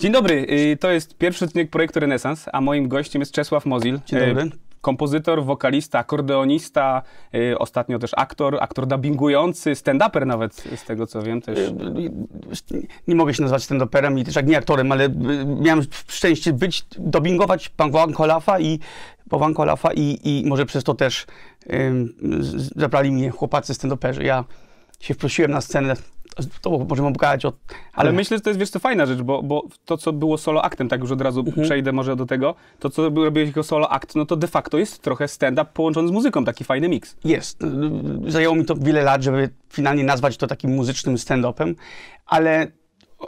Dzień dobry, y, to jest pierwszy odcinek projektu Renesans, a moim gościem jest Czesław Mozil. Dzień dobry. Y, Kompozytor, wokalista, akordeonista, y, ostatnio też aktor, aktor dubbingujący, stand-uper nawet, z tego co wiem też. Nie mogę się nazywać stand-uperem i też jak nie aktorem, ale miałem szczęście być, dubbingować Pawła Olafa i Pawła Olafa i, i może przez to też z- zabrali mnie chłopacy stand-uperzy. Ja się wprosiłem na scenę, to możemy opowiadać o... Ale myślę, że to jest, wiesz, to fajna rzecz, bo, bo to, co było solo aktem, tak już od razu Mhm. przejdę może do tego, to, co robiłeś jako solo akt, no to de facto jest trochę stand-up połączony z muzyką, taki fajny miks. Jest. Zajęło mi to wiele lat, żeby finalnie nazwać to takim muzycznym stand-upem, ale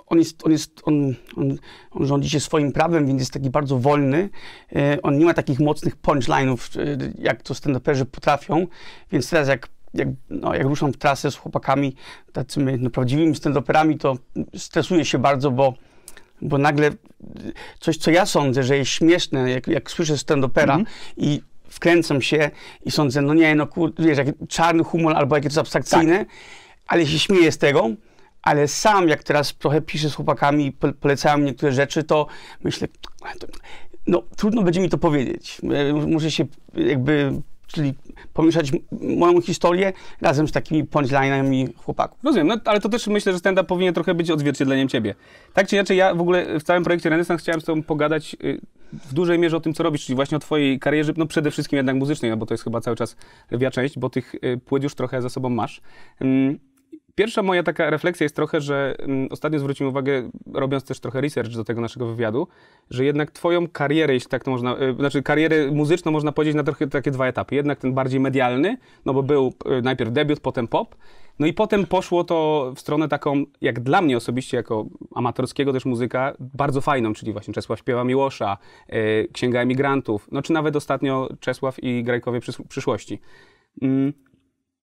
on, jest, on, jest, on, on, on rządzi się swoim prawem, więc jest taki bardzo wolny. Y, On nie ma takich mocnych punchline'ów, y, jak to stand-uperzy potrafią, więc teraz jak, jak, no, jak ruszam w trasę z chłopakami, tacymi no, prawdziwymi stand-uperami, to stresuję się bardzo, bo bo nagle y, coś, co ja sądzę, że jest śmieszne, jak, jak słyszę stand-upera i wkręcam się i sądzę, no nie, no kur, wiesz, jak czarny humor albo jakieś abstrakcyjne, ale się śmieję z tego, ale sam jak teraz trochę piszę z chłopakami i po- polecają mi niektóre rzeczy, to myślę, no trudno będzie mi to powiedzieć. E, Muszę się jakby, czyli pomieszać moją historię razem z takimi punchline'ami chłopaków. Rozumiem, no ale to też myślę, że stand-up powinien trochę być odzwierciedleniem ciebie. Tak czy inaczej, ja w ogóle w całym projekcie Renesans chciałem z tobą pogadać y, w dużej mierze o tym, co robisz, czyli właśnie o twojej karierze, no przede wszystkim jednak muzycznej, no bo to jest chyba cały czas lwia część, bo tych y, płyt już trochę za sobą masz. Pierwsza moja taka refleksja jest trochę, że ym, ostatnio zwróciłem uwagę, robiąc też trochę research do tego naszego wywiadu, że jednak twoją karierę, jeśli tak to można, y, znaczy karierę muzyczną można powiedzieć na trochę takie dwa etapy. Jednak ten bardziej medialny, no bo był y, najpierw debiut, potem pop, no i potem poszło to w stronę taką, jak dla mnie osobiście, jako amatorskiego też muzyka, bardzo fajną, czyli właśnie Czesław śpiewa Miłosza, y, Księga Emigrantów, no czy nawet ostatnio Czesław i Grajkowie przys- przyszłości.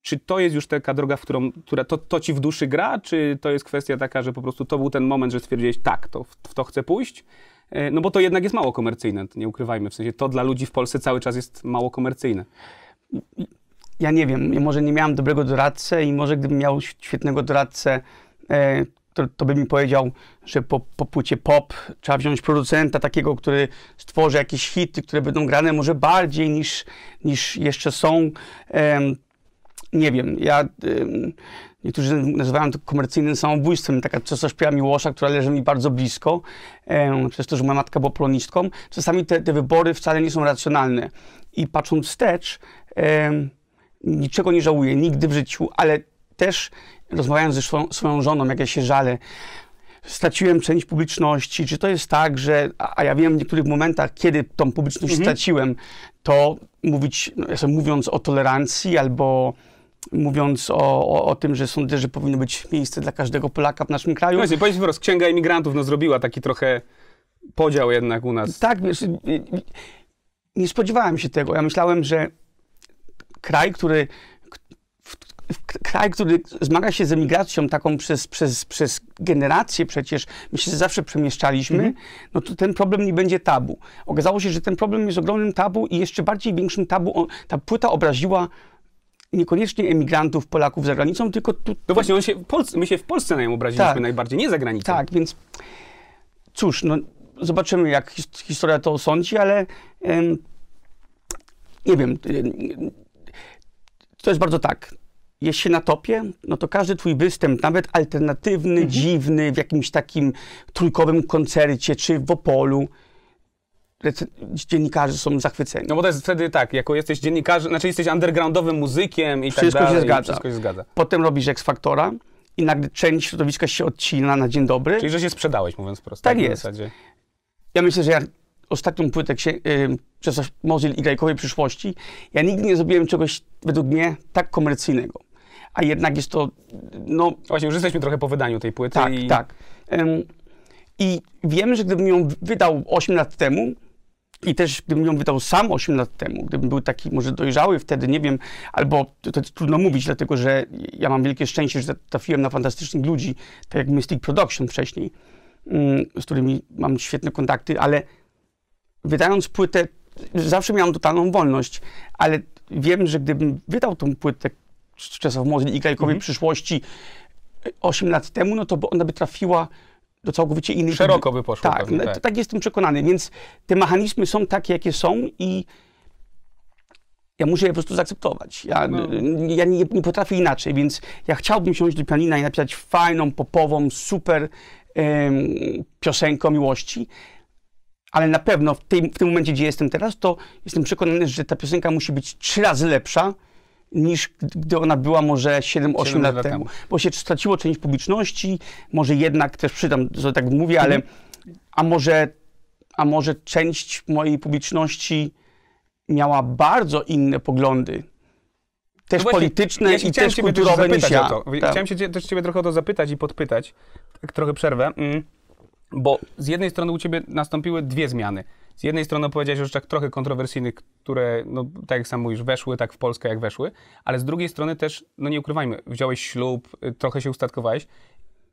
Czy to jest już taka droga, w którą, która to, to ci w duszy gra, czy to jest kwestia taka, że po prostu to był ten moment, że stwierdziłeś, tak, to, w- to chcę pójść? E, No bo to jednak jest mało komercyjne, nie ukrywajmy, w sensie to dla ludzi w Polsce cały czas jest mało komercyjne. ja nie wiem, może nie miałem dobrego doradcę i może gdybym miał świetnego doradcę, e, to, to by mi powiedział, że po, po płycie pop trzeba wziąć producenta takiego, który stworzy jakieś hity, które będą grane może bardziej niż, niż jeszcze są. Nie wiem, ja... em, Niektórzy nazywają to komercyjnym samobójstwem. Taka czasem śpiewa Miłosza, która leży mi bardzo blisko, em, przez to, że moja matka była polonistką. Czasami te, te wybory wcale nie są racjonalne. I patrząc wstecz, em, niczego nie żałuję, nigdy w życiu, ale też rozmawiając ze swoją, swoją żoną, jak ja się żalę, straciłem część publiczności, czy to jest tak, że, a ja wiem w niektórych momentach, kiedy tą publiczność straciłem, to mówić, no, mówiąc o tolerancji albo mówiąc o, o, o tym, że sądzę, że powinno być miejsce dla każdego Polaka w naszym kraju. Właśnie, powiedz wprost, Księga Emigrantów no, zrobiła taki trochę podział jednak u nas. Tak, nie spodziewałem się tego. Ja myślałem, że kraj, który kraj, który zmaga się z emigracją taką przez, przez, przez generacje przecież, my się zawsze przemieszczaliśmy, no to ten problem nie będzie tabu. Okazało się, że ten problem jest ogromnym tabu i jeszcze bardziej większym tabu. Ta płyta obraziła niekoniecznie emigrantów, Polaków za granicą, tylko tu, No właśnie, on się Polsce, my się w Polsce na nią obraziliśmy Tak. najbardziej, nie za granicą. Tak, więc cóż, no, zobaczymy, jak his- historia to osądzi, ale nie wiem. em, To jest bardzo tak. Jest się na topie, no to każdy twój występ, nawet alternatywny, dziwny, w jakimś takim trójkowym koncercie, czy w Opolu, dziennikarze są zachwyceni. No bo to jest wtedy tak, jako jesteś dziennikarzem, znaczy jesteś undergroundowym muzykiem i Wszystko się tak dalej. zgadza. Wszystko się zgadza. Potem robisz X Factora i nagle część środowiska się odcina na dzień dobry. Czyli, że się sprzedałeś, mówiąc prosto. Tak na jest. zasadzie. Ja myślę, że ja ostatnią płytę księ- y, przez Mozil i Grajkowej przyszłości, ja nigdy nie zrobiłem czegoś według mnie tak komercyjnego. A jednak jest to, no Właśnie, już jesteśmy trochę po wydaniu tej płyty. tak, i... tak. Ym, I wiem, że gdybym ją wydał 8 lat temu i też gdybym ją wydał sam 8 lat temu, gdybym był taki może dojrzały wtedy, nie wiem, albo to, to trudno mówić, dlatego że ja mam wielkie szczęście, że trafiłem na fantastycznych ludzi, tak jak Mystic Production wcześniej, ym, z którymi mam świetne kontakty, ale wydając płytę, zawsze miałem totalną wolność, ale wiem, że gdybym wydał tą płytę z czasów Mozli i Grajkowej Mhm. przyszłości 8 lat temu, no to ona by trafiła do całkowicie innej... Szeroko by poszło Tak, pewnie, no, tak. tak jestem przekonany, więc te mechanizmy są takie, jakie są i ja muszę je po prostu zaakceptować. Ja, No. ja nie, nie potrafię inaczej, więc ja chciałbym siąść do pianina i napisać fajną, popową, super em, piosenkę o miłości, ale na pewno w tym, w tym momencie, gdzie jestem teraz, to jestem przekonany, że ta piosenka musi być trzy razy lepsza niż gdy ona była może 7-8 Siedem lat, lat temu. Bo się straciło część publiczności, może jednak też przydam, że tak mówię, ale Mhm. a może, a może część mojej publiczności miała bardzo inne poglądy. Też No właśnie, polityczne ja i też kulturowe niż ja. to. Tak. Chciałem się też ciebie trochę o to zapytać i podpytać. Tak trochę przerwę. Mm. Bo z jednej strony u ciebie nastąpiły dwie zmiany. Z jednej strony opowiedziałeś o rzeczach trochę kontrowersyjnych, które, no, tak jak sam mówisz, weszły tak w Polskę, jak weszły, ale z drugiej strony też, no nie ukrywajmy, wziąłeś ślub, y, trochę się ustatkowałeś.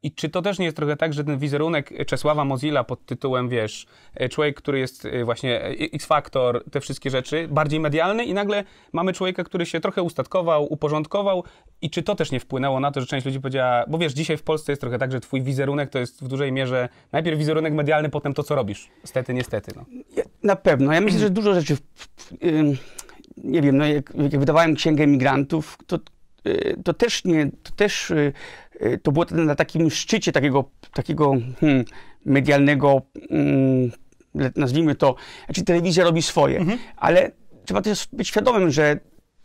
I czy to też nie jest trochę tak, że ten wizerunek Czesława Mozilla pod tytułem, wiesz, e, człowiek, który jest e, właśnie e, X-Factor, te wszystkie rzeczy, bardziej medialny i nagle mamy człowieka, który się trochę ustatkował, uporządkował i czy to też nie wpłynęło na to, że część ludzi powiedziała, bo wiesz, dzisiaj w Polsce jest trochę tak, że twój wizerunek to jest w dużej mierze najpierw wizerunek medialny, potem to, co robisz. Stety, niestety, no. Na pewno. Ja myślę, że dużo rzeczy. W, nie wiem, no jak, jak wydawałem księgę emigrantów, to, to też nie, to też y, y, to było na takim szczycie takiego, takiego hmm, medialnego, mm, le- nazwijmy to, znaczy telewizja robi swoje, ale trzeba też być świadomym, że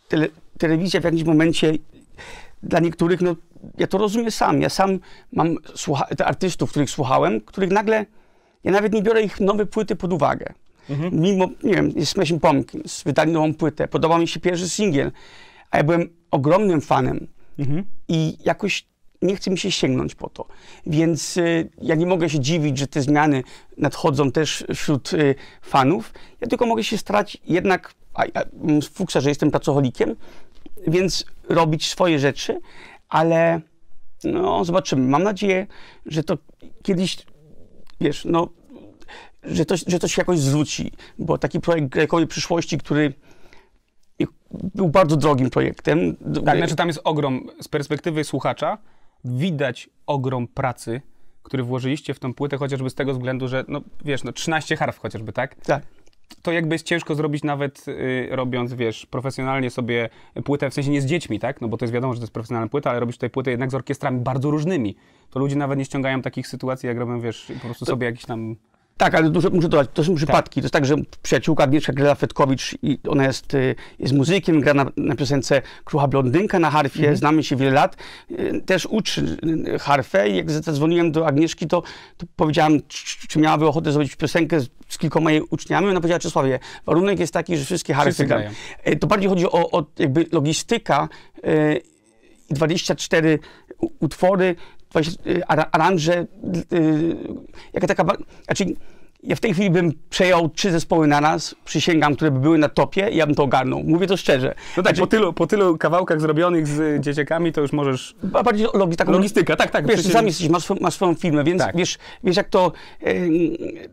tele, telewizja w jakimś momencie dla niektórych, no ja to rozumiem sam. Ja sam mam słucha- te artystów, których słuchałem, których nagle, ja nawet nie biorę ich nowe płyty pod uwagę. Mimo, nie wiem, jest Smashing Pumpkins, wydali nową płytę, podobał mi się pierwszy singiel, a ja byłem ogromnym fanem i jakoś nie chce mi się sięgnąć po to. Więc y, ja nie mogę się dziwić, że te zmiany nadchodzą też wśród y, fanów. Ja tylko mogę się starać jednak, a ja mam fuksa, że jestem pracocholikiem, więc robić swoje rzeczy, ale no zobaczymy. Mam nadzieję, że to kiedyś, wiesz, no, że to, że to się jakoś zwróci, bo taki projekt Grekowej Przyszłości, który był bardzo drogim projektem. Tak, znaczy tam jest ogrom, z perspektywy słuchacza, widać ogrom pracy, który włożyliście w tą płytę, chociażby z tego względu, że, no wiesz, no 13 harf chociażby, tak? tak. to jakby jest ciężko zrobić nawet y, robiąc, wiesz, profesjonalnie sobie płytę, w sensie nie z dziećmi, tak? No bo to jest wiadomo, że to jest profesjonalna płyta, ale robisz tutaj płytę jednak z orkiestrami bardzo różnymi. To ludzie nawet nie ściągają takich sytuacji, jak robią, wiesz, po prostu sobie jakiś tam... Tak, ale dużo, muszę dodać, to są przypadki. To jest tak, że przyjaciółka Agnieszka Grela-Fetkowicz, i ona jest, y, jest muzykiem, gra na, na piosence Krucha Blondynka na harfie, znamy się wiele lat, y, też uczy y, harfę i jak zadzwoniłem do Agnieszki, to, to powiedziałem, czy, czy miałaby ochotę zrobić piosenkę z, z kilkoma jej uczniami. Ona powiedziała, Czesławie, warunek jest taki, że wszystkie harfy grają. To bardziej chodzi o, o jakby logistyka y, i 24 u- utwory, 20, ara- aranże, y, jaka taka, znaczy ja w tej chwili bym przejął trzy zespoły na raz, przysięgam, które by były na topie i ja bym to ogarnął. Mówię to szczerze. No tak, Znaczy, po, tylu, po tylu kawałkach zrobionych z dzieciakami, to już możesz... a bardziej logi, taką Logistyka, tak, tak. Wiesz, przecież- sam jesteś, masz, masz swoją firmę, więc Tak. wiesz, wiesz jak to,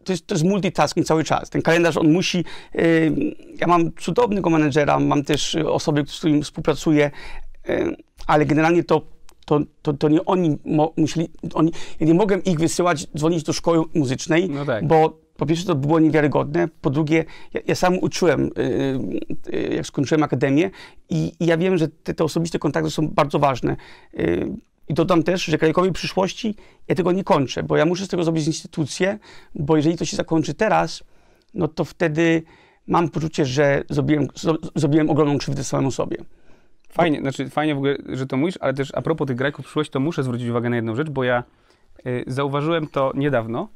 to, jest, to jest multitasking cały czas. Ten kalendarz, on musi, ja mam cudownego menedżera, mam też e, osoby, z którymi współpracuję, ale generalnie to, to, to, to nie oni mo, musieli, oni, ja nie mogę ich wysyłać, dzwonić do szkoły muzycznej, No tak. bo po pierwsze to było niewiarygodne, po drugie ja, ja sam uczyłem, y, y, jak skończyłem akademię i, i ja wiem, że te, te osobiste kontakty są bardzo ważne. Y, I dodam też, że krajkowej przyszłości ja tego nie kończę, bo ja muszę z tego zrobić instytucję, bo jeżeli to się zakończy teraz, no to wtedy mam poczucie, że zrobiłem, zro, zrobiłem ogromną krzywdę samemu sobie. Fajnie, znaczy fajnie w ogóle, że to mówisz, ale też a propos tych Greków przyszłości, to muszę zwrócić uwagę na jedną rzecz, bo ja y, zauważyłem to niedawno.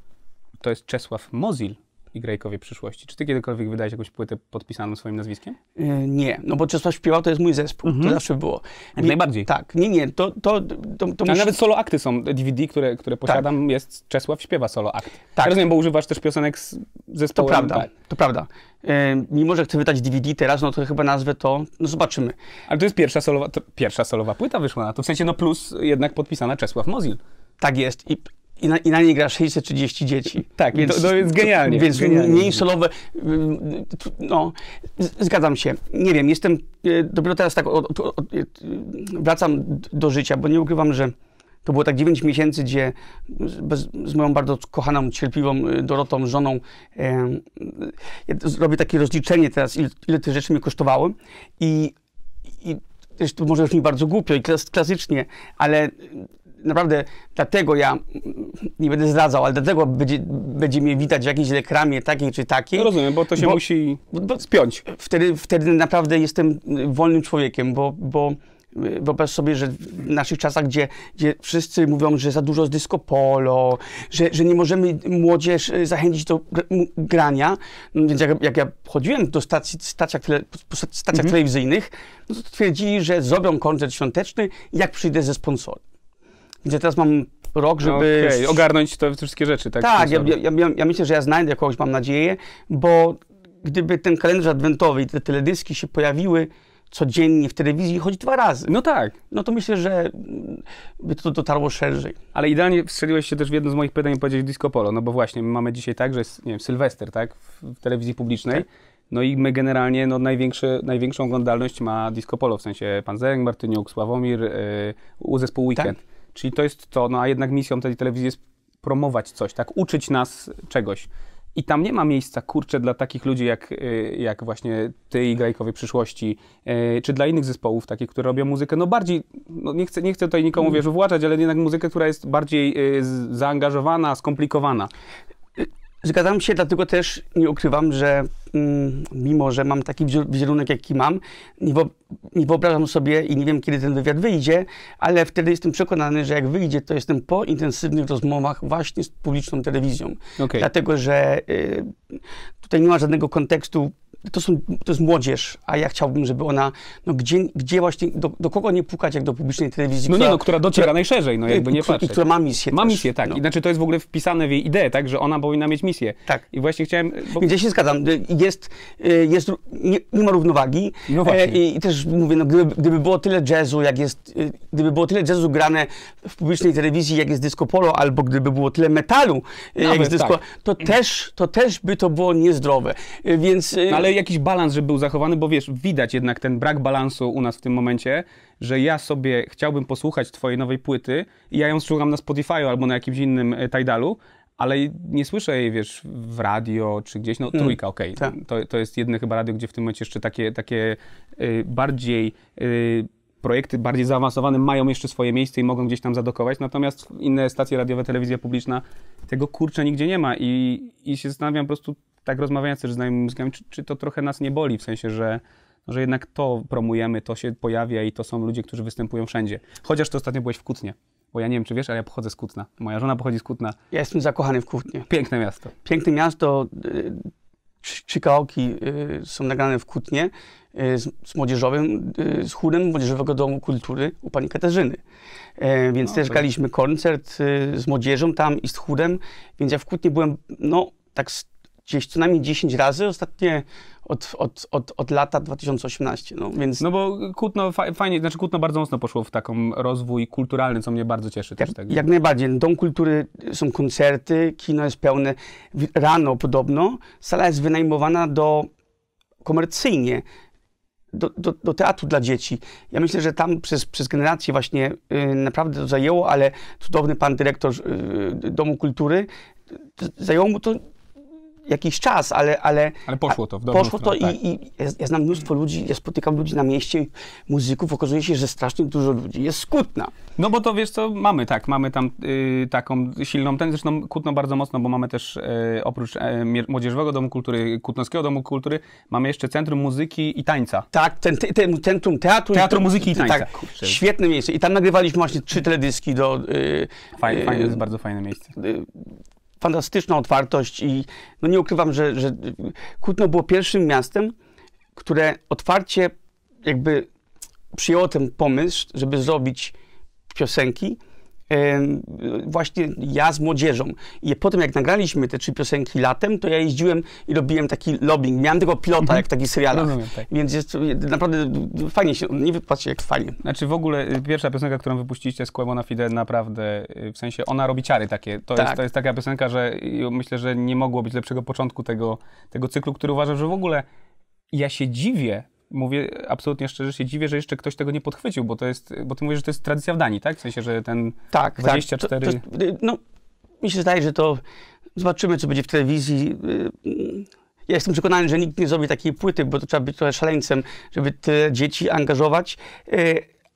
To jest Czesław Mozil i Grejkowie przyszłości. Czy ty kiedykolwiek wydałeś jakąś płytę podpisaną swoim nazwiskiem? Y, Nie, no bo Czesław śpiewał to jest mój zespół, to zawsze było. Jak Nie- najbardziej. Tak, nie, nie, to, to, to, to nawet solo akty są, DVD, które, które posiadam, jest Czesław śpiewa solo akt. Tak. Ja rozumiem, bo używasz też piosenek z To zespołem. prawda, tak. to prawda. E, mimo, że chcę wydać DVD teraz, no to chyba nazwę to, no zobaczymy. Ale to jest pierwsza solowa, to pierwsza solowa płyta wyszła na to. W sensie, no plus jednak podpisana Czesław Mozil. Tak jest. I, i, na, i na niej gra 630 dzieci. Tak, to- to jest genialnie, Więc genialnie. mniej solowe, ym, tu- no, zgadzam się. Nie wiem, jestem, e, dopiero teraz tak od, od, od, e, wracam do życia, bo nie ukrywam, że To było tak 9 miesięcy, gdzie z, bez, z moją bardzo kochaną, cierpliwą y, Dorotą, żoną, e, ja robię takie rozliczenie teraz, ile, ile te rzeczy mi kosztowały i, i też to może brzmi bardzo głupio i klas, klasycznie, ale naprawdę dlatego ja nie będę zdradzał, ale dlatego będzie, będzie mnie witać w jakiejś reklamie takiej czy takiej. No rozumiem, bo to się Bo- musi bo- spiąć. Wtedy, wtedy naprawdę jestem wolnym człowiekiem, bo, bo wyobraź sobie, że w naszych czasach, gdzie, gdzie wszyscy mówią, że za dużo z disco polo, że, że nie możemy młodzież y, zachęcić do grania, no więc jak, jak ja chodziłem do stacji, stacjach, stacjach telewizyjnych, no to twierdzili, że zrobią koncert świąteczny, jak przyjdę ze sponsorem. Ja teraz mam rok, żeby... Okej, ogarnąć te wszystkie rzeczy, tak? Tak, ja, ja, ja, ja myślę, że ja znajdę kogoś, mam nadzieję, bo gdyby ten kalendarz adwentowy i te teledyski się pojawiły codziennie w telewizji choć dwa razy, No tak, no to myślę, że mm, by to dotarło szerzej. ale idealnie wstrzeliłeś się też w jedno z moich pytań i powiedzieć disco polo, no bo właśnie my mamy dzisiaj tak, że jest, nie wiem, Sylwester, tak, w, w telewizji publicznej, Tak. no i my generalnie, no największą oglądalność ma disco polo, w sensie Pan Zerek, Martyniuk, Sławomir, yy, u zespół Weekend. Czyli to jest to, no a jednak misją tej telewizji jest promować coś, tak, uczyć nas czegoś. I tam nie ma miejsca, kurczę, dla takich ludzi jak, y, jak właśnie ty i Grajkowie przyszłości, y, czy dla innych zespołów, takich, które robią muzykę, no bardziej, no nie chcę, nie chcę tutaj nikomu, wiesz, uwłaczać, ale jednak muzykę, która jest bardziej y, zaangażowana, skomplikowana. Zgadzam się, dlatego też nie ukrywam, że mm, mimo, że mam taki wizerunek, jaki mam, nie, wyobrażam sobie i nie wiem, kiedy ten wywiad wyjdzie, ale wtedy jestem przekonany, że jak wyjdzie, to jestem po intensywnych rozmowach właśnie z publiczną telewizją. Okej. Dlatego, że y, tutaj nie ma żadnego kontekstu. To, są, to jest młodzież, a ja chciałbym, żeby ona, no gdzie, gdzie właśnie, do, do kogo nie pukać, jak do publicznej telewizji, No nie, no, która dociera najszerzej, no jakby nie która, i patrzeć. która ma misję Ma też, misję, tak. no. I znaczy to jest w ogóle wpisane w jej ideę, tak, że ona powinna mieć misję. Tak. I właśnie chciałem, bo ja się zgadzam. Jest, y, jest nie, nie ma równowagi. No. E, I, też mówię, no, gdyby, gdyby było tyle jazzu, jak jest, y, gdyby było tyle jazzu grane w publicznej telewizji, jak jest disco polo, albo gdyby było tyle metalu, y, jak Nawet jest disco, tak. to, też, to też by to było niezdrowe. Więc No, ale jakiś balans, żeby był zachowany, bo wiesz, widać jednak ten brak balansu u nas w tym momencie, że ja sobie chciałbym posłuchać twojej nowej płyty i ja ją słucham na Spotify albo na jakimś innym Tidalu, ale nie słyszę jej, wiesz, w radio czy gdzieś, no trójka, okej. tak. To, to jest jedyne chyba radio, gdzie w tym momencie jeszcze takie, takie y, bardziej... Y, projekty bardziej zaawansowane mają jeszcze swoje miejsce i mogą gdzieś tam zadokować, natomiast inne stacje radiowe, telewizja publiczna tego kurczę nigdzie nie ma i, i się zastanawiam po prostu, tak rozmawiając też z znajomymi muzykami, czy, czy to trochę nas nie boli, w sensie, że, że jednak to promujemy, to się pojawia i to są ludzie, którzy występują wszędzie. Chociaż to ostatnio byłeś w Kutnie, bo ja nie wiem, czy wiesz, ale ja pochodzę z Kutna. Moja żona pochodzi z Kutna. ja jestem zakochany w Kutnie. Piękne miasto. Piękne miasto, trzy kawałki y, są nagrane w Kutnie y, z, młodzieżowym, y, z chórem Młodzieżowego Domu Kultury u pani Katarzyny. E, więc No, też graliśmy koncert z młodzieżą tam i z chórem, więc ja w Kutnie byłem, no, tak z, gdzieś co najmniej 10 razy, ostatnie od, od, od, od lata 2018, no, więc No bo Kutno fa- fajnie, znaczy Kutno bardzo mocno poszło w taką rozwój kulturalny, co mnie bardzo cieszy też. Jak, Tak. jak najbardziej. Dom Kultury są koncerty, kino jest pełne. Rano podobno sala jest wynajmowana do komercyjnie. Do, do, do teatru dla dzieci. Ja myślę, że tam przez, przez generację właśnie y, naprawdę to zajęło, ale cudowny pan dyrektor y, Domu Kultury, y, zajęło mu to jakiś czas, ale... Ale, Ale poszło to w dobrą Poszło to stronę, tak. i, i ja, ja znam mnóstwo ludzi, ja spotykam ludzi na mieście, muzyków, okazuje się, że strasznie dużo ludzi jest skutna. No bo to wiesz co, mamy tak, mamy tam y, taką silną ten, zresztą Kutno bardzo mocno, bo mamy też y, oprócz y, Młodzieżowego Domu Kultury, Kutnowskiego Domu Kultury, mamy jeszcze Centrum Muzyki i Tańca. Tak, ten, ten, ten centrum teatru. Teatru, muzyki i tańca. Tak, Kurczę. świetne miejsce. I tam nagrywaliśmy właśnie trzy teledyski do... y, Fajne, y, fajne, jest bardzo fajne miejsce. Fantastyczna otwartość i no nie ukrywam, że, że Kutno było pierwszym miastem, które otwarcie jakby przyjęło ten pomysł, żeby zrobić piosenki właśnie ja z młodzieżą. I potem jak nagraliśmy te trzy piosenki latem, to ja jeździłem i robiłem taki lobbying. Miałem tego pilota, jak w takich serialach. Mhm. Rozumiem, tak. Więc jest naprawdę fajnie się, nie wypatrzcie jak fajnie. Znaczy w ogóle y, pierwsza piosenka, którą wypuściliście z Kłemona Fide, naprawdę, y, w sensie ona robi ciary takie. To, Tak. jest, to jest taka piosenka, że myślę, że nie mogło być lepszego początku tego, tego cyklu, który uważam, że w ogóle ja się dziwię, mówię absolutnie szczerze, się dziwię, że jeszcze ktoś tego nie podchwycił, bo to jest, bo ty mówisz, że to jest tradycja w Danii, tak? W sensie, że ten Tak, 24... tak. To, to, no, mi się zdaje, że to zobaczymy, co będzie w telewizji. Y, ja jestem przekonany, że nikt nie zrobi takiej płyty, bo to trzeba być trochę szaleńcem, żeby te dzieci angażować.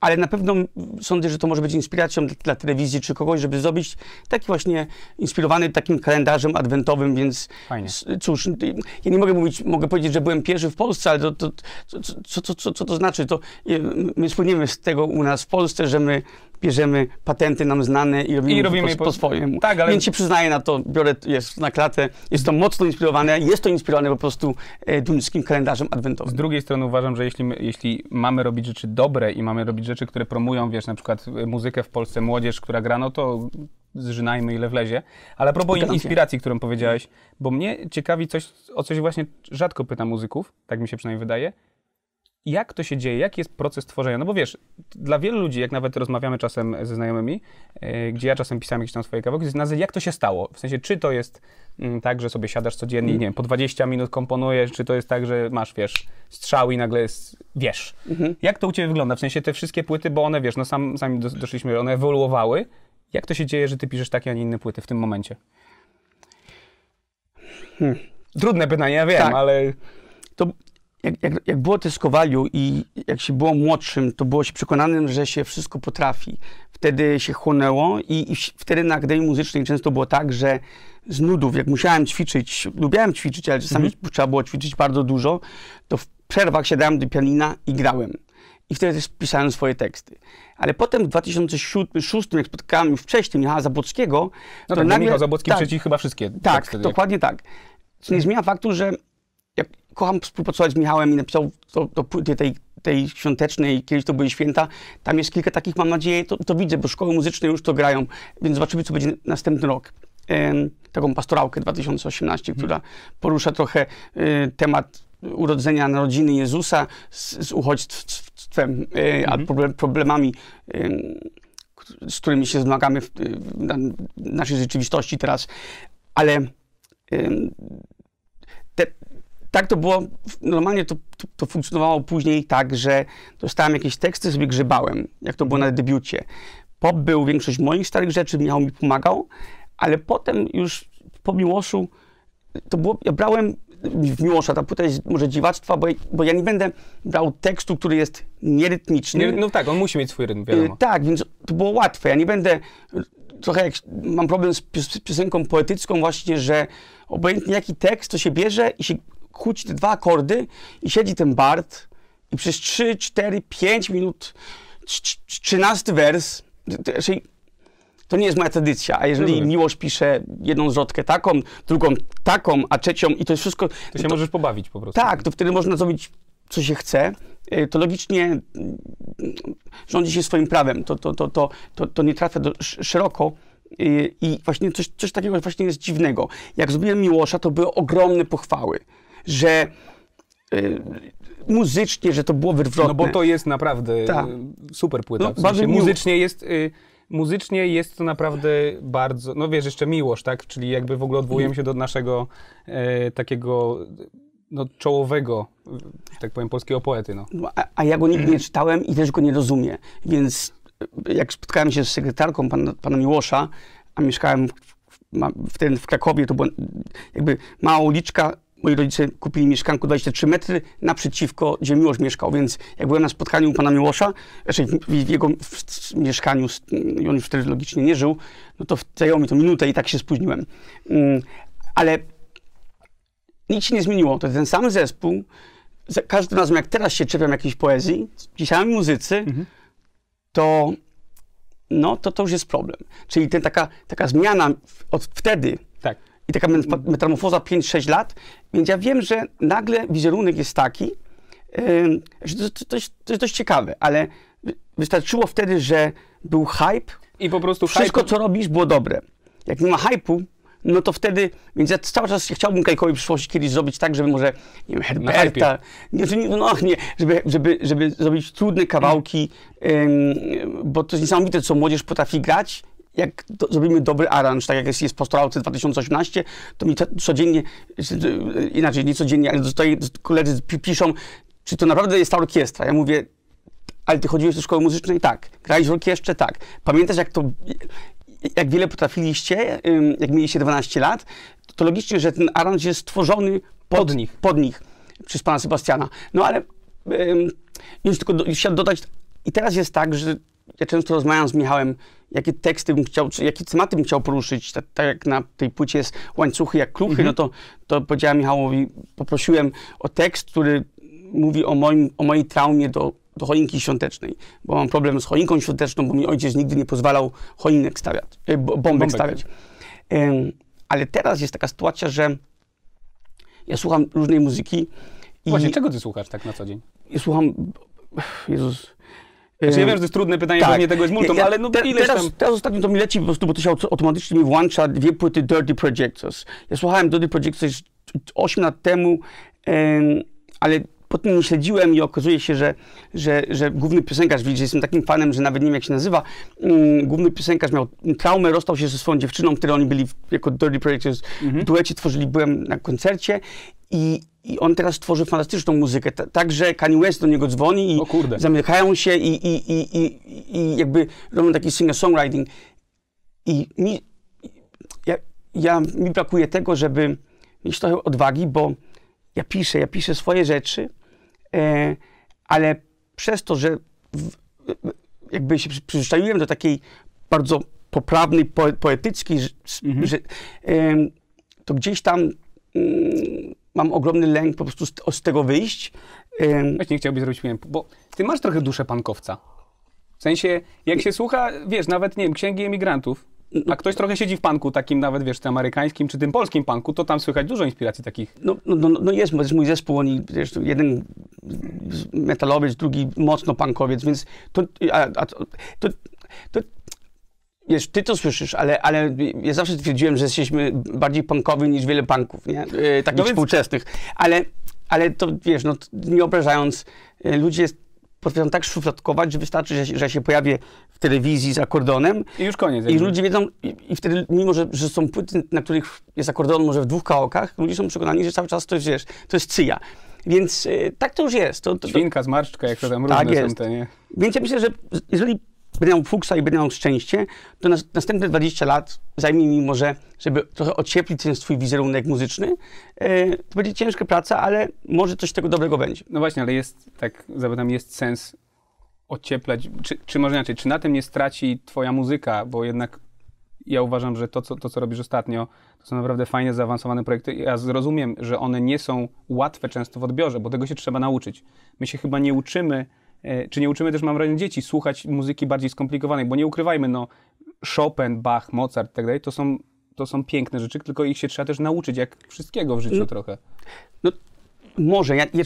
Ale na pewno sądzę, że to może być inspiracją dla, dla, telewizji czy kogoś, żeby zrobić taki właśnie inspirowany takim kalendarzem adwentowym, więc Fajnie. cóż, ja nie mogę mówić, mogę powiedzieć, że byłem pierwszy w Polsce, ale to, to, co, co, co, co to znaczy? To my słynimy z tego u nas w Polsce, że my bierzemy patenty nam znane i robimy, I robimy po, po, swojemu. Tak, ale... Więc się przyznaję na to, biorę jest na klatę, jest to mocno inspirowane, jest to inspirowane po prostu e, duńskim kalendarzem adwentowym. Z drugiej strony uważam, że jeśli, my, jeśli mamy robić rzeczy dobre i mamy robić rzeczy, które promują, wiesz, na przykład e, muzykę w Polsce, młodzież, która gra, no to zżynajmy ile wlezie. Ale a propos się. inspiracji, którą powiedziałeś, bo mnie ciekawi coś, o coś właśnie rzadko pytam muzyków, tak mi się przynajmniej wydaje, jak to się dzieje, jaki jest proces tworzenia? No bo wiesz, dla wielu ludzi, jak nawet rozmawiamy czasem ze znajomymi, yy, gdzie ja czasem pisałem jakieś tam swoje kawałki, jest jak to się stało? W sensie, czy to jest mm, tak, że sobie siadasz codziennie i nie wiem, po 20 minut komponujesz, czy to jest tak, że masz, wiesz, strzał i nagle jest, wiesz. Mhm. Jak to u Ciebie wygląda? W sensie te wszystkie płyty, bo one, wiesz, no sam, sami dos- doszliśmy, one ewoluowały. Jak to się dzieje, że Ty piszesz takie, a nie inne płyty w tym momencie? Hmm. Trudne pytanie, ja wiem, Tak. ale... to jak, jak, jak było teskowaliu i jak się było młodszym, to było się przekonanym, że się wszystko potrafi. Wtedy się chłonęło i, i wtedy na Akademii Muzycznej często było tak, że z nudów, jak musiałem ćwiczyć, lubiałem ćwiczyć, ale czasami trzeba było ćwiczyć bardzo dużo, to w przerwach siadałem do pianina i grałem. I wtedy też pisałem swoje teksty. Ale potem w 2006, jak spotkałem już wcześniej Michała Zabłockiego, No to tak, nagle- Michał Zabłocki tak, chyba wszystkie tak, teksty. dokładnie tak. Co nie zmienia faktu, że kocham współpracować z Michałem i napisał do, do płyty tej, tej świątecznej, kiedyś to były święta. Tam jest kilka takich, mam nadzieję, to, to widzę, bo szkoły muzyczne już to grają, więc zobaczymy, co będzie następny rok. Taką pastorałkę 2018, która porusza trochę e, temat urodzenia, narodziny Jezusa z, z uchodźstwem, e, a problem, problemami, em, z którymi się zmagamy w, w na- naszej rzeczywistości teraz. Ale te, tak to było, normalnie to, to, to funkcjonowało później tak, że dostałem jakieś teksty, sobie grzebałem, jak to było na debiucie. Pop był większość moich starych rzeczy, Michał mi pomagał, ale potem już po Miłoszu to było, ja brałem w Miłosza, ta płyta jest może dziwactwa, bo, bo ja nie będę brał tekstu, który jest nierytmiczny. Nie, no tak, on musi mieć swój rytm, Y, wiadomo. Tak, więc to było łatwe. Ja nie będę. Trochę jak mam problem z pios- piosenką poetycką, właśnie, że obojętnie jaki tekst, to się bierze i się kłóci te dwa akordy i siedzi ten Bart i przez 3, 4, 5 minut, trz- trz- 13 wers. to- Raczej to nie jest moja tradycja, a jeżeli Rozumiem. Miłosz pisze jedną zwrotkę taką, drugą taką, a trzecią i to jest wszystko... To się możesz pobawić po prostu. Tak, to wtedy można zrobić, co się chce. Y, To logicznie mm, rządzi się swoim prawem. To, to, to, to, to, to nie trafia do, sz- szeroko. Y, I właśnie coś, coś takiego właśnie jest dziwnego. Jak zrobiłem Miłosza, to były ogromne pochwały, że y, muzycznie, że to było wywrotne. No bo to jest naprawdę y, super płyta. No, w sensie muzycznie jest... Y, Muzycznie jest to naprawdę bardzo, no wiesz, jeszcze miłość, tak? Czyli jakby w ogóle odwołujemy się do naszego e, takiego no, czołowego, że tak powiem, polskiego poety, no. No, a, a ja go nigdy nie czytałem i też go nie rozumiem. Więc y, jak spotkałem się z sekretarką pana, pana Miłosza, a mieszkałem w, w, ma- wtedy w Krakowie, to była jakby mała uliczka. Moi rodzice kupili mieszkanko 23 metry naprzeciwko, gdzie Miłosz mieszkał, więc jak byłem na spotkaniu u pana Miłosza, znaczy w, jego mieszkaniu, on już wtedy logicznie nie żył, no to zajęło mi to minutę i tak się spóźniłem. Mm, ale nic się nie zmieniło. To ten sam zespół. Za każdym razem, jak teraz się czepiam jakiejś poezji, ci sami muzycy, to, no, to to już jest problem. Czyli ten, taka, taka zmiana od wtedy Tak. I taka met- metamorfoza 5-6 lat, więc ja wiem, że nagle wizerunek jest taki, że to, to, to, jest, to jest dość ciekawe, ale wy- wystarczyło wtedy, że był hype, I po prostu wszystko, hype- co robisz, było dobre. Jak nie ma hype'u, no to wtedy, więc ja cały czas chciałbym Kajkowi w przyszłości kiedyś zrobić tak, żeby może, nie wiem, Herberta, nie, no nie, żeby, żeby, żeby zrobić trudne kawałki, bo to jest niesamowite, co młodzież potrafi grać, jak to, zrobimy dobry aranż, tak jak jest, jest Pastorałce 2018, to mi co- codziennie, inaczej, nie codziennie, ale dostaję, koledzy pi- piszą, czy to naprawdę jest ta orkiestra? Ja mówię, ale ty chodziłeś do szkoły muzycznej? Tak. Grałeś w orkiestrze? Tak. Pamiętasz, jak to, jak wiele potrafiliście, jak mieliście 12 lat? To logicznie, że ten aranż jest stworzony pod, Pod nich. pod nich przez pana Sebastiana. No ale ym, już tylko do, już chciałem dodać, i teraz jest tak, że ja często rozmawiam z Michałem, jakie teksty bym chciał, czy jakie tematy bym chciał poruszyć, tak, tak jak na tej płycie jest łańcuchy jak kluchy, no to, to powiedziałem Michałowi, poprosiłem o tekst, który mówi o, moim, o mojej traumie do, do choinki świątecznej, bo mam problem z choinką świąteczną, bo mi ojciec nigdy nie pozwalał choinek stawiać, e, bo- bombek, Bombek. stawiać. Ale teraz jest taka sytuacja, że ja słucham różnej muzyki i, Właśnie, czego ty słuchasz tak na co dzień? i słucham, Jezus, Znaczy, ja em, wiem, że to jest trudne pytanie, tak. pewnie tego jest multum, Ja- ale no te, ileś teraz, tam... teraz ostatnio to mi leci po prostu, bo to się auto- automatycznie mi włącza dwie płyty Dirty Projectors. Ja słuchałem Dirty Projectors 8 lat temu, em, ale potem nie śledziłem i okazuje się, że, że, że główny piosenkarz, widzisz, jestem takim fanem, że nawet nie wiem jak się nazywa, mm, główny piosenkarz miał traumę, rozstał się ze swoją dziewczyną, której oni byli w, jako Dirty Projectors Mhm. w duecie, tworzyli, byłem na koncercie i, i on teraz tworzy fantastyczną muzykę. Ta- Także Kanye West do niego dzwoni i zamykają się i, i, i, i, i jakby robią taki singer-songwriting. I mi, ja, ja, mi brakuje tego, żeby mieć trochę odwagi, bo ja piszę, ja piszę swoje rzeczy, e, ale przez to, że w, jakby się przy- przyzwyczaiłem do takiej bardzo poprawnej, poe, poetyckiej, że, Mhm. że em, to gdzieś tam mm, mam ogromny lęk po prostu z, z tego wyjść. Właśnie chciałbyś zrobić film, bo ty masz trochę duszę pankowca. W sensie, jak się słucha, wiesz, nawet, nie wiem, księgi emigrantów, a ktoś trochę siedzi w panku takim nawet, wiesz, tym amerykańskim czy tym polskim panku, to tam słychać dużo inspiracji takich. No, no, no, no jest, bo jest mój zespół, oni, wiesz, jeden metalowiec, drugi mocno punkowiec, więc to, a, a, to, to wiesz, ty to słyszysz, ale, ale ja zawsze twierdziłem, że jesteśmy bardziej punkowi niż wiele punków, nie? E, takich No więc- współczesnych, ale, ale to, wiesz, no, nie obrażając, e, ludzie potrafią tak szufladkować, że wystarczy, że, że się pojawię w telewizji z akordeonem I już koniec. i jakby. ludzie wiedzą, i, i wtedy, mimo że, że są płyty, na których jest akordeon może w dwóch kawałkach, ludzie są przekonani, że cały czas to jest, wiesz, to jest cyja. Więc y, tak to już jest. To, to, to, Świnka, zmarszczka, jak to tam Tak różne są jest. te, nie? więc ja myślę, że jeżeli będę miał fuksa i będę miał szczęście, to nas, następne 20 lat zajmie mi może, żeby trochę ocieplić ten swój wizerunek muzyczny. Y, to będzie ciężka praca, ale może coś tego dobrego będzie. No właśnie, ale jest, tak zapytam, jest sens ocieplać, czy, czy może inaczej, czy na tym nie straci twoja muzyka, bo jednak ja uważam, że to co, to, co robisz ostatnio, to są naprawdę fajne, zaawansowane projekty. Ja zrozumiem, że one nie są łatwe często w odbiorze, bo tego się trzeba nauczyć. My się chyba nie uczymy, e, czy nie uczymy też, mam wrażenie, dzieci słuchać muzyki bardziej skomplikowanej, bo nie ukrywajmy, no Chopin, Bach, Mozart i tak dalej, to są, to są piękne rzeczy, tylko ich się trzeba też nauczyć, jak wszystkiego w życiu No. trochę. Może, ja, ja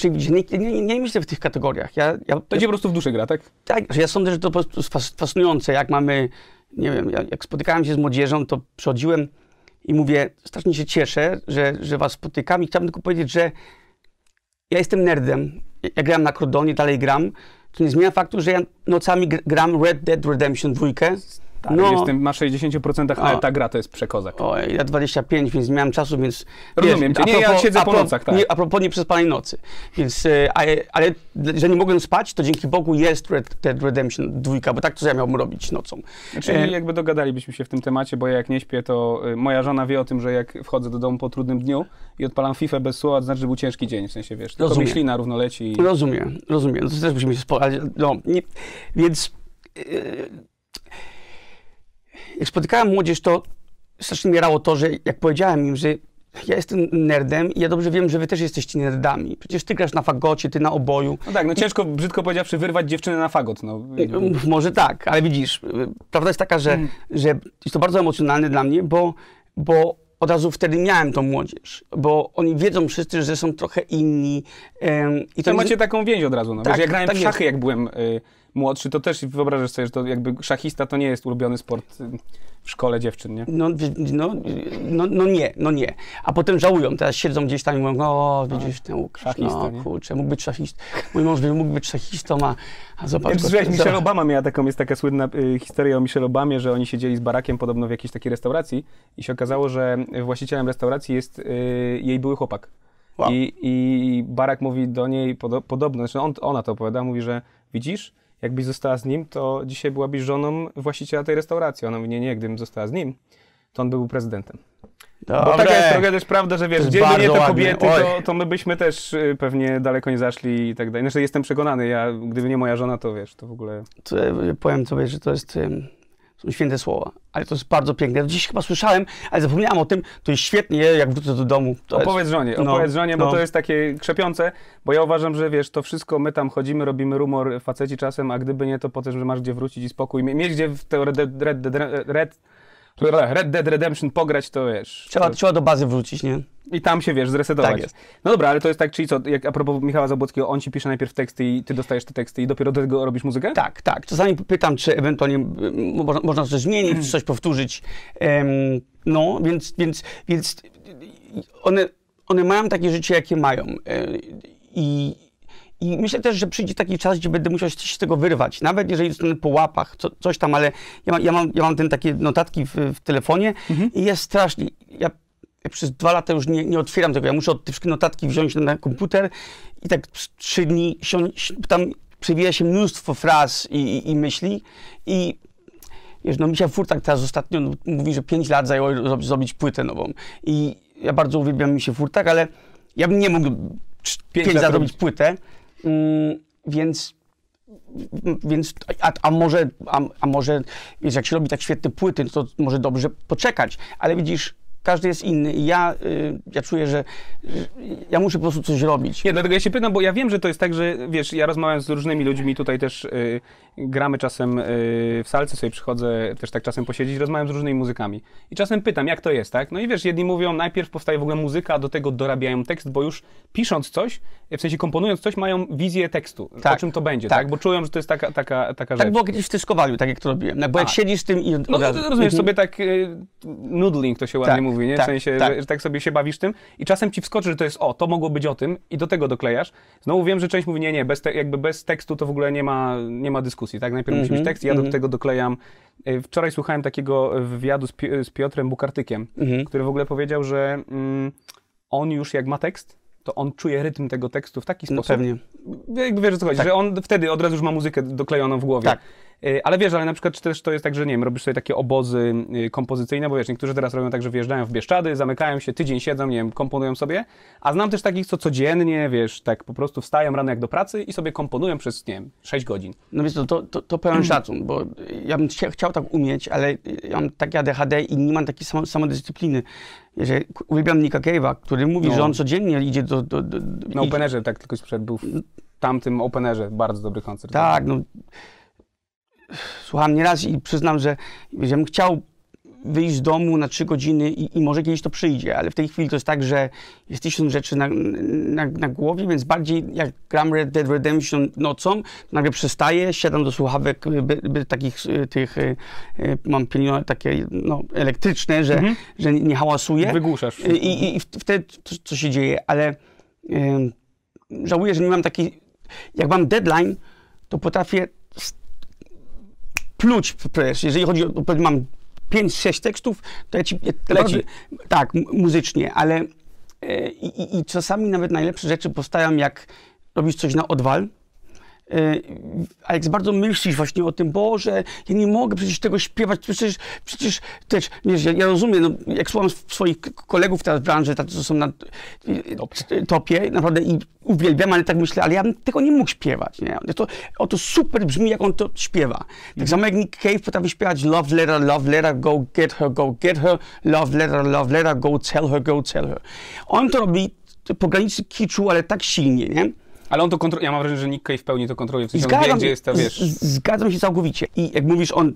nie, nie, nie, myślę w tych kategoriach. Ja, ja, To ci po prostu w duszy gra, tak? Tak, że ja sądzę, że to po prostu fascynujące, jak mamy, nie wiem, ja- jak spotykałem się z młodzieżą, to przychodziłem i mówię, strasznie się cieszę, że, że was spotykam i chciałbym tylko powiedzieć, że ja jestem nerdem, ja grałem na akordeonie, dalej gram, to nie zmienia faktu, że ja nocami gr- gram Red Dead Redemption 2. Tak, no. jestem, ma 60%, ale ta gra to jest przekozak. Oj, ja 25, więc nie miałem czasu, więc... Rozumiem cię. a Nie, ja siedzę po nocach, tak. Nie, a propos nieprzespanej nocy. Więc, e, ale, ale, że nie mogłem spać, to dzięki Bogu jest Red Dead Redemption 2, bo tak to ja miałbym robić nocą. Czyli E, jakby dogadalibyśmy się w tym temacie, bo ja jak nie śpię, to y, moja żona wie o tym, że jak wchodzę do domu po trudnym dniu i odpalam FIFA bez słowa, to znaczy, że był ciężki dzień, w sensie, wiesz, tylko Rozumiem. mi ślina równo leci i... Rozumiem, rozumiem. To też musimy się spotkać. No, nie, więc yy, jak spotykałem młodzież, to strasznie mierało to, że jak powiedziałem im, że ja jestem nerdem i ja dobrze wiem, że wy też jesteście nerdami. Przecież ty grasz na fagocie, ty na oboju. No tak, no ciężko, brzydko powiedziawszy, wyrwać dziewczynę na fagot, no. Może tak, ale widzisz, y, prawda jest taka, że, Mm. że jest to bardzo emocjonalne dla mnie, bo, bo od razu wtedy miałem tą młodzież, bo oni wiedzą wszyscy, że są trochę inni. em, I To macie taką więź od razu, no. Tak, Wiesz, ja grałem tak w jest. szachy, jak byłem y, młodszy, to też wyobrażasz sobie, że to jakby szachista to nie jest ulubiony sport y, w szkole dziewczyn, nie? No, no, no, no nie, no nie. A potem żałują, teraz siedzą gdzieś tam i mówią, o widzisz ten Łukasz, Szachista, no nie? kurczę, mógł być szachistą. Mój mąż mógł być szachistą, a, a zobacz. Jak słyszałeś, za- Michelle Obama miała taką, jest taka słynna y, historia o Michelle Obamie, że oni siedzieli z barakiem podobno w jakiejś takiej restauracji i się okazało, że właścicielem restauracji jest y, jej były chłopak. Wow. I, I Barack mówi do niej podo, podobno, znaczy on, ona to opowiada, mówi, że widzisz, jakbyś została z nim, to dzisiaj byłabyś żoną właściciela tej restauracji. Ona mówi, nie, nie, gdybym została z nim, to on by był prezydentem. Bo Dobre. taka jest trochę też prawda, że wiesz, gdyby nie te kobiety, to, to my byśmy też y, pewnie daleko nie zaszli i tak dalej. Znaczy jestem przekonany, ja, gdyby nie moja żona, to wiesz, to w ogóle... To, powiem sobie, że to jest, są święte słowa, ale to jest bardzo piękne. Dziś chyba słyszałem, ale zapomniałem o tym, to jest świetnie, jak wrócę do domu. To jest- Opowiedz żonie, no, opowiedz żonie, bo no. to jest takie krzepiące, bo ja uważam, że wiesz, to wszystko my tam chodzimy, robimy rumor faceci czasem, a gdyby nie, to potem, że masz gdzie wrócić i spokój, mie- mieć gdzie w te Red Red, Red, Red Dead Redemption pograć, to wiesz. Trzeba, to, trzeba do bazy wrócić, nie? I tam się, wiesz, zresetować. Tak jest. No dobra, ale to jest tak, czyli co, jak a propos Michała Zabłockiego, on ci pisze najpierw teksty i ty dostajesz te teksty i dopiero do tego robisz muzykę? Tak, tak. Czasami pytam, czy ewentualnie mm, można, można coś zmienić, czy coś powtórzyć. Em, no, więc, więc, więc one, one mają takie życie, jakie mają. I, I myślę też, że przyjdzie taki czas, gdzie będę musiał się z tego wyrwać. Nawet jeżeli zostanę po łapach, co, coś tam, ale ja, ma, ja, mam, ja mam ten takie notatki w, w telefonie i jest strasznie. Ja, ja przez dwa lata już nie, nie otwieram tego. Ja muszę od te wszystkie notatki wziąć na, na komputer i tak trzy dni sią- si- tam przewija się mnóstwo fraz i, i, i myśli i wiesz, no Misia Furtak teraz ostatnio mówi, że 5 lat zajęło zrobić, zrobić płytę nową i ja bardzo uwielbiam Misię Furtak, ale ja bym nie mógł Pięć 5 lat lat robić. zrobić płytę, mm, więc więc, a, a, może, a, a może, wiesz, jak się robi tak świetne płyty, no to może dobrze poczekać, ale widzisz, każdy jest inny i ja, y, ja czuję, że, ja muszę po prostu coś robić. Nie, dlatego ja się pytam, bo ja wiem, że to jest tak, że wiesz, ja rozmawiam z różnymi ludźmi, tutaj też y, gramy czasem y, w salce, sobie przychodzę też tak czasem posiedzieć, rozmawiam z różnymi muzykami. I czasem pytam, jak to jest, tak? No i wiesz, jedni mówią, najpierw powstaje w ogóle muzyka, a do tego dorabiają tekst, bo już pisząc coś, w sensie komponując coś, mają wizję tekstu, Tak, o czym to będzie, tak? tak. Bo czują, że to jest taka, taka, taka rzecz. Tak było kiedyś w Tyskowaliu, tak jak to robiłem. Bo jak A. siedzisz z tym i od, No, od razu... rozumiesz Mhm. sobie tak y, noodling, to się ładnie Tak, mówi, nie? W tak, sensie, tak. Że, że tak sobie się bawisz tym i czasem ci wskoczy, że to jest o, to mogło być o tym i do tego doklejasz. Znowu wiem, że część mówi, nie, nie, bez te, jakby bez tekstu to w ogóle nie ma, nie ma dyskusji, tak? Najpierw musi być Mhm, tekst i ja do mhm. tego doklejam. Y, Wczoraj słuchałem takiego wywiadu z, Pi- z Piotrem Bukartykiem, Mhm. który w ogóle powiedział, że mm, on już jak ma tekst, to on czuje rytm tego tekstu w taki No sposób, pewnie. jakby wiesz co chodzi, Tak. że on wtedy od razu już ma muzykę doklejoną w głowie. Tak. Y, Ale wiesz, ale na przykład czy też to jest tak, że nie wiem, robisz sobie takie obozy y, kompozycyjne, bo wiesz, niektórzy teraz robią tak, że wjeżdżają w Bieszczady, zamykają się, tydzień siedzą, nie wiem, komponują sobie, a znam też takich, co codziennie, wiesz, tak po prostu wstają rano jak do pracy i sobie komponują przez, nie wiem, 6 godzin. No więc to, to, to, to pełen szacun, bo ja bym chcia- chciał tak umieć, ale ja mam takie ADHD i nie mam takiej samo, samodyscypliny. Że uwielbiam Nicka Cave'a, który mówi, No. że on codziennie idzie do... do, do, do Na idzie- Openerze, tak tylko sprzed był w tamtym Openerze, bardzo dobry koncert. Tak, no. Słucham nieraz i przyznam, że, że bym chciał wyjść z domu na trzy godziny i, i może kiedyś to przyjdzie, ale w tej chwili to jest tak, że jest tysiąc rzeczy na, na, na głowie, więc bardziej jak gram Red Dead Redemption nocą, nagle przestaję, siadam do słuchawek by, by takich y, tych, y, y, mam pieniądze takie no, elektryczne, że, Mhm. że nie hałasuję. Wygłuszasz. I, i, wtedy co, się dzieje, ale em, żałuję, że nie mam takiej. Jak mam deadline, to potrafię pluć przecież. Jeżeli chodzi o. Mam 5-6 tekstów, to ja ci. Naprawdę, tak, muzycznie, ale. e, I, i, I czasami nawet najlepsze rzeczy powstają, jak robisz coś na odwal. E, A jak bardzo myślisz właśnie o tym, Boże, ja nie mogę przecież tego śpiewać, przecież, przecież też, wiesz, ja, ja rozumiem, no, jak słucham swoich kolegów teraz w branży, tacy, co są na topie. topie, naprawdę i uwielbiam, ale tak myślę, ale ja bym tego nie mógł śpiewać, nie? To, o, to super brzmi, jak on to śpiewa. Tak samo jak Nick Cave potrafi śpiewać Love Letter, Love Letter, Go Get Her, Go Get Her, Love Letter, Love Letter, Go Tell Her, Go Tell Her. On to robi po granicy kiczu, ale tak silnie, nie? Ale on to kontroluje, ja mam wrażenie, że Nick Cave w pełni to kontroluje, w sensie on wie, Zgadzam, gdzie jest to, wiesz... z- zgadzam się całkowicie. I jak mówisz, on,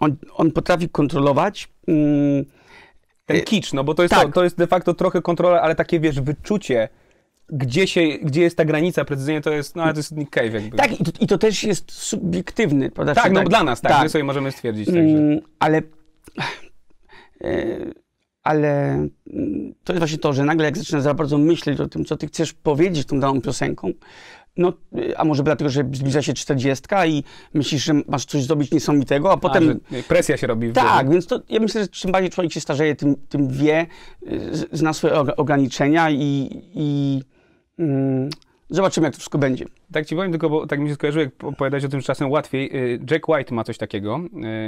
on, on potrafi kontrolować. Mm, Ten kicz, no bo to jest, tak. to, to jest de facto trochę kontrola, ale takie, wiesz, wyczucie, gdzie, się, gdzie jest ta granica precyzyjnie, to jest, no ale to jest Nick Cave jakby. tak, i to, i to też jest subiektywny, prawda? tak, no dla nas, tak, tak. my sobie możemy stwierdzić, także... Mm, ale, e, ale mm, to jest właśnie to, że nagle jak zaczynasz za bardzo myśleć o tym, co ty chcesz powiedzieć tą daną piosenką, no, a może dlatego, że zbliża się 40 i myślisz, że masz coś zrobić niesamowitego, a potem... A, presja się robi. Tak, wtedy. więc to, ja myślę, że czym bardziej człowiek się starzeje, tym, tym wie, zna swoje og- ograniczenia i, i mm, zobaczymy, jak to wszystko będzie. Tak ci powiem tylko, bo tak mi się skojarzyło, jak opowiadać o tym, że czasem łatwiej. Y, Jack White ma coś takiego,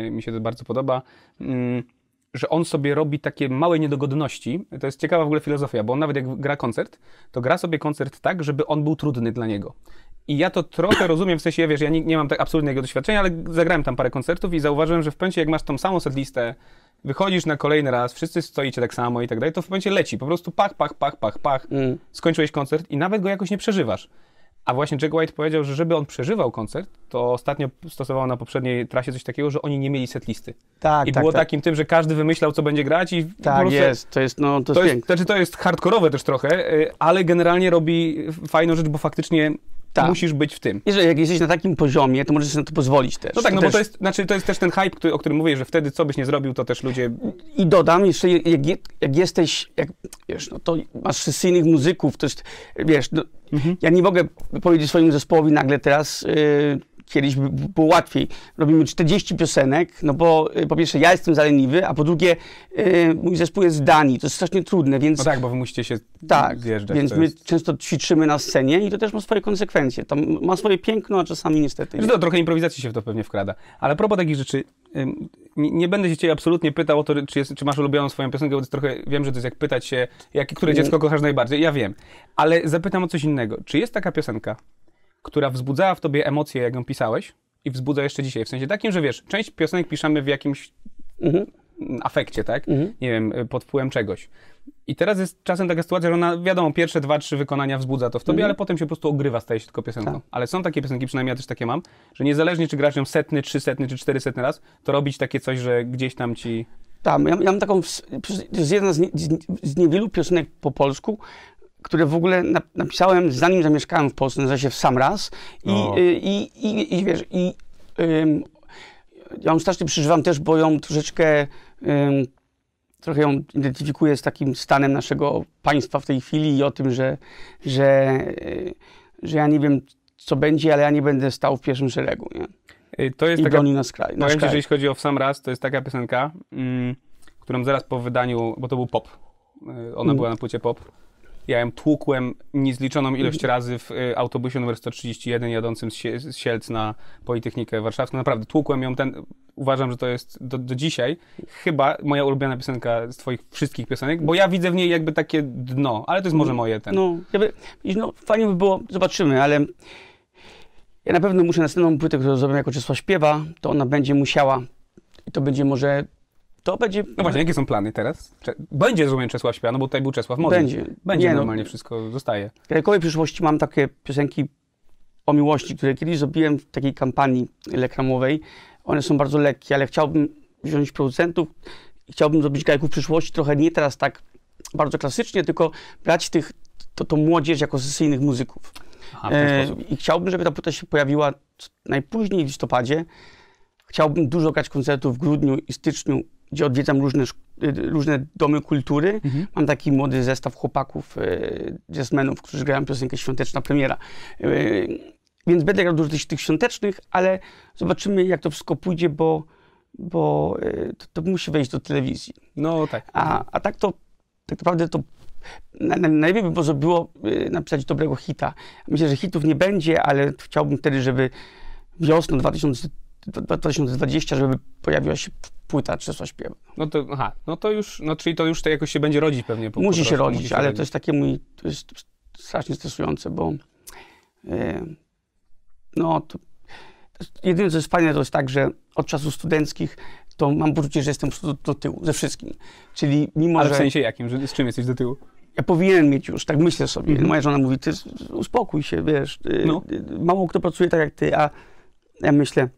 y, mi się to bardzo podoba, mm, że on sobie robi takie małe niedogodności. To jest ciekawa w ogóle filozofia, bo on nawet jak gra koncert, to gra sobie koncert tak, żeby on był trudny dla niego. I ja to trochę rozumiem, w sensie, wiesz, ja nie, nie mam tak absolutnego doświadczenia, ale zagrałem tam parę koncertów i zauważyłem, że w momencie, jak masz tą samą setlistę, wychodzisz na kolejny raz, wszyscy stoicie tak samo i tak dalej, to w momencie leci, po prostu pach, pach, pach, pach, pach, Mm. skończyłeś koncert i nawet go jakoś nie przeżywasz. A właśnie Jack White powiedział, że żeby on przeżywał koncert, to ostatnio stosował na poprzedniej trasie coś takiego, że oni nie mieli setlisty. Tak, I tak, było tak. takim tym, że każdy wymyślał, co będzie grać i Tak, prostu jest, to jest, no, to, to jest jest, piękne. znaczy to jest hardkorowe też trochę, y, ale generalnie robi fajną rzecz, bo faktycznie Tak. musisz być w tym. I że jak jesteś na takim poziomie, to możesz sobie na to pozwolić też. No tak, no bo też... to jest, znaczy to jest też ten hype, który, o którym mówię, że wtedy co byś nie zrobił, to też ludzie... I dodam jeszcze, jak, jak jesteś, jak, wiesz, no to masz sesyjnych muzyków, to jest, wiesz, no, Mhm. ja nie mogę powiedzieć swojemu zespołowi nagle teraz, yy, kiedyś by było łatwiej, robimy 40 piosenek, no bo y, po pierwsze ja jestem zaleniwy, a po drugie y, mój zespół jest z Danii, to jest strasznie trudne, więc No tak, bo wy musicie się tak, zjeżdżać. więc my jest... często ćwiczymy na scenie i to też ma swoje konsekwencje. To ma swoje piękno, a czasami niestety to trochę improwizacji się w to pewnie wkrada. Ale a propos takich rzeczy, nie, nie będę się ciebie absolutnie pytał o to, czy, jest, czy masz ulubioną swoją piosenkę, bo trochę, wiem, że to jest jak pytać się, jak, które dziecko kochasz najbardziej. Ja wiem. Ale zapytam o coś innego. Czy jest taka piosenka, która wzbudzała w tobie emocje, jak ją pisałeś i wzbudza jeszcze dzisiaj? W sensie takim, że wiesz, część piosenek piszemy w jakimś Mhm. afekcie, tak? Mhm. Nie wiem, y, pod wpływem czegoś. I teraz jest czasem taka sytuacja, że ona, wiadomo, pierwsze dwa, trzy wykonania wzbudza to w tobie, Mhm. ale potem się po prostu ogrywa, staje się tylko piosenką. Tak. Ale są takie piosenki, przynajmniej ja też takie mam, że niezależnie czy grasz ją setny, trzysetny czy czterysetny raz, to robić takie coś, że gdzieś tam ci... Tak, ja, ja mam taką, to jest jedna z, nie, z, z niewielu piosenek po polsku, które w ogóle na, napisałem zanim zamieszkałem w Polsce, nazywa się w sam raz i, O. y, i, i, i wiesz, i ym, ja ją strasznie przeżywam też, bo ją troszeczkę, ym, trochę ją identyfikuję z takim stanem naszego państwa w tej chwili i o tym, że, że, y, że ja nie wiem, co będzie, ale ja nie będę stał w pierwszym szeregu, nie? Y, To jest I taka... broni nas kraj. Nasz Powiem ci, jeśli chodzi o w sam raz, to jest taka piosenka, mm, którą zaraz po wydaniu, bo to był pop, ona Mm. była na płycie pop, ja ją tłukłem niezliczoną ilość razy w y, autobusie numer 131 jadącym z, Sie- z Sielc na Politechnikę Warszawską. Naprawdę, tłukłem ją ten, uważam, że to jest do, do dzisiaj chyba moja ulubiona piosenka z twoich wszystkich piosenek, bo ja widzę w niej jakby takie dno, ale to jest może moje ten. No, jakby, no, fajnie by było, zobaczymy, ale ja na pewno muszę następną płytę, którą zrobię jako Czesław śpiewa, to ona będzie musiała i to będzie może, to będzie... No właśnie, jakie są plany teraz? Będzie, rozumiem, Czesław śpiewa, no bo tutaj był Czesław Modzy. Będzie. Będzie Nie, no. normalnie, wszystko zostaje. W dalekowej przyszłości mam takie piosenki o miłości, które kiedyś zrobiłem w takiej kampanii reklamowej. One są bardzo lekkie, ale chciałbym wziąć producentów i chciałbym zrobić gajków przyszłości trochę nie teraz tak bardzo klasycznie, tylko brać tych, to, to młodzież jako sesyjnych muzyków. Aha, w ten E. I chciałbym, żeby ta płyta się pojawiła najpóźniej w listopadzie. Chciałbym dużo grać koncertów w grudniu i styczniu, gdzie odwiedzam różne, y, różne domy kultury. Mhm. Mam taki młody zestaw chłopaków, y, jazzmenów, którzy grają piosenkę Świąteczna Premiera. Y, Więc będę grał dużo tych, tych świątecznych, ale zobaczymy, jak to wszystko pójdzie, bo, bo y, to, to musi wejść do telewizji. No tak. A, a tak to, tak naprawdę to na, na, najlepiej by było, było napisać dobrego hita. Myślę, że hitów nie będzie, ale chciałbym wtedy, żeby wiosną 2000, 2020, żeby pojawiła się płyta Czesław Śpiewa. No to, aha, no to już, no czyli to już to jakoś się będzie rodzić pewnie. Po, Musi po się rodzić, musi się ale rodzić. to jest takie mój, to jest strasznie stresujące, bo e, no, to, jedyne co jest fajne, to jest tak, że od czasów studenckich to mam poczucie, że jestem prostu do tyłu ze wszystkim. Czyli mimo, Ale że... w sensie jakim? Że, z czym jesteś do tyłu? ja powinien mieć już, tak myślę sobie. Mhm. Moja żona mówi, ty uspokój się, wiesz, y, No. y, mało kto pracuje tak jak ty, a ja myślę,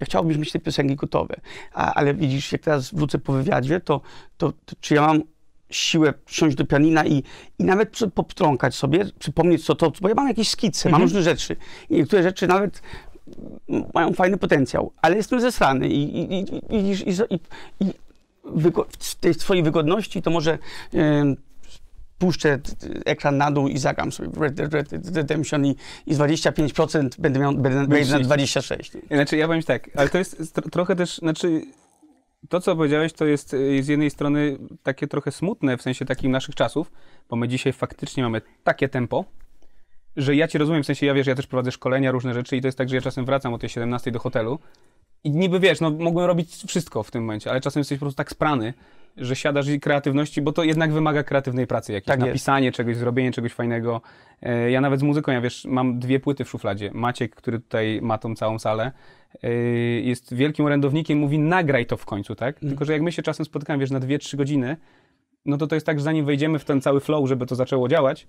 ja chciałbym mieć te piosenki gotowe, a, ale widzisz, jak teraz wrócę po wywiadzie, to, to, to czy ja mam siłę siąść do pianina i, i nawet poptrąkać sobie, przypomnieć co to, bo ja mam jakieś skice, mam Mhm. różne rzeczy i niektóre rzeczy nawet mają fajny potencjał, ale jestem zesrany i, i, i, i, i, i, w tej swojej wygodności, to może em, puszczę ekran na dół i zagram sobie Red Dead Red Redemption i, i z 25% będę miał będę, wejdę na 26. Znaczy, ja powiem ci tak, ale to jest tro- trochę też, znaczy, to co powiedziałeś, to jest y, z jednej strony takie trochę smutne w sensie takim naszych czasów, bo my dzisiaj faktycznie mamy takie tempo, że ja cię rozumiem, w sensie ja wiesz, ja też prowadzę szkolenia, różne rzeczy i to jest tak, że ja czasem wracam o tej 17 do hotelu i niby wiesz, no mogłem robić wszystko w tym momencie, ale czasem jesteś po prostu tak sprany, że siadasz i kreatywności, bo to jednak wymaga kreatywnej pracy, jakieś Tak jest. napisanie czegoś, zrobienie czegoś fajnego. E, Ja nawet z muzyką, ja wiesz, mam dwie płyty w szufladzie. Maciek, który tutaj ma tą całą salę, e, jest wielkim orędownikiem, mówi nagraj to w końcu, tak? Mhm. Tylko, że jak my się czasem spotykamy, wiesz, na 2-3 godziny, no to to jest tak, że zanim wejdziemy w ten cały flow, żeby to zaczęło działać,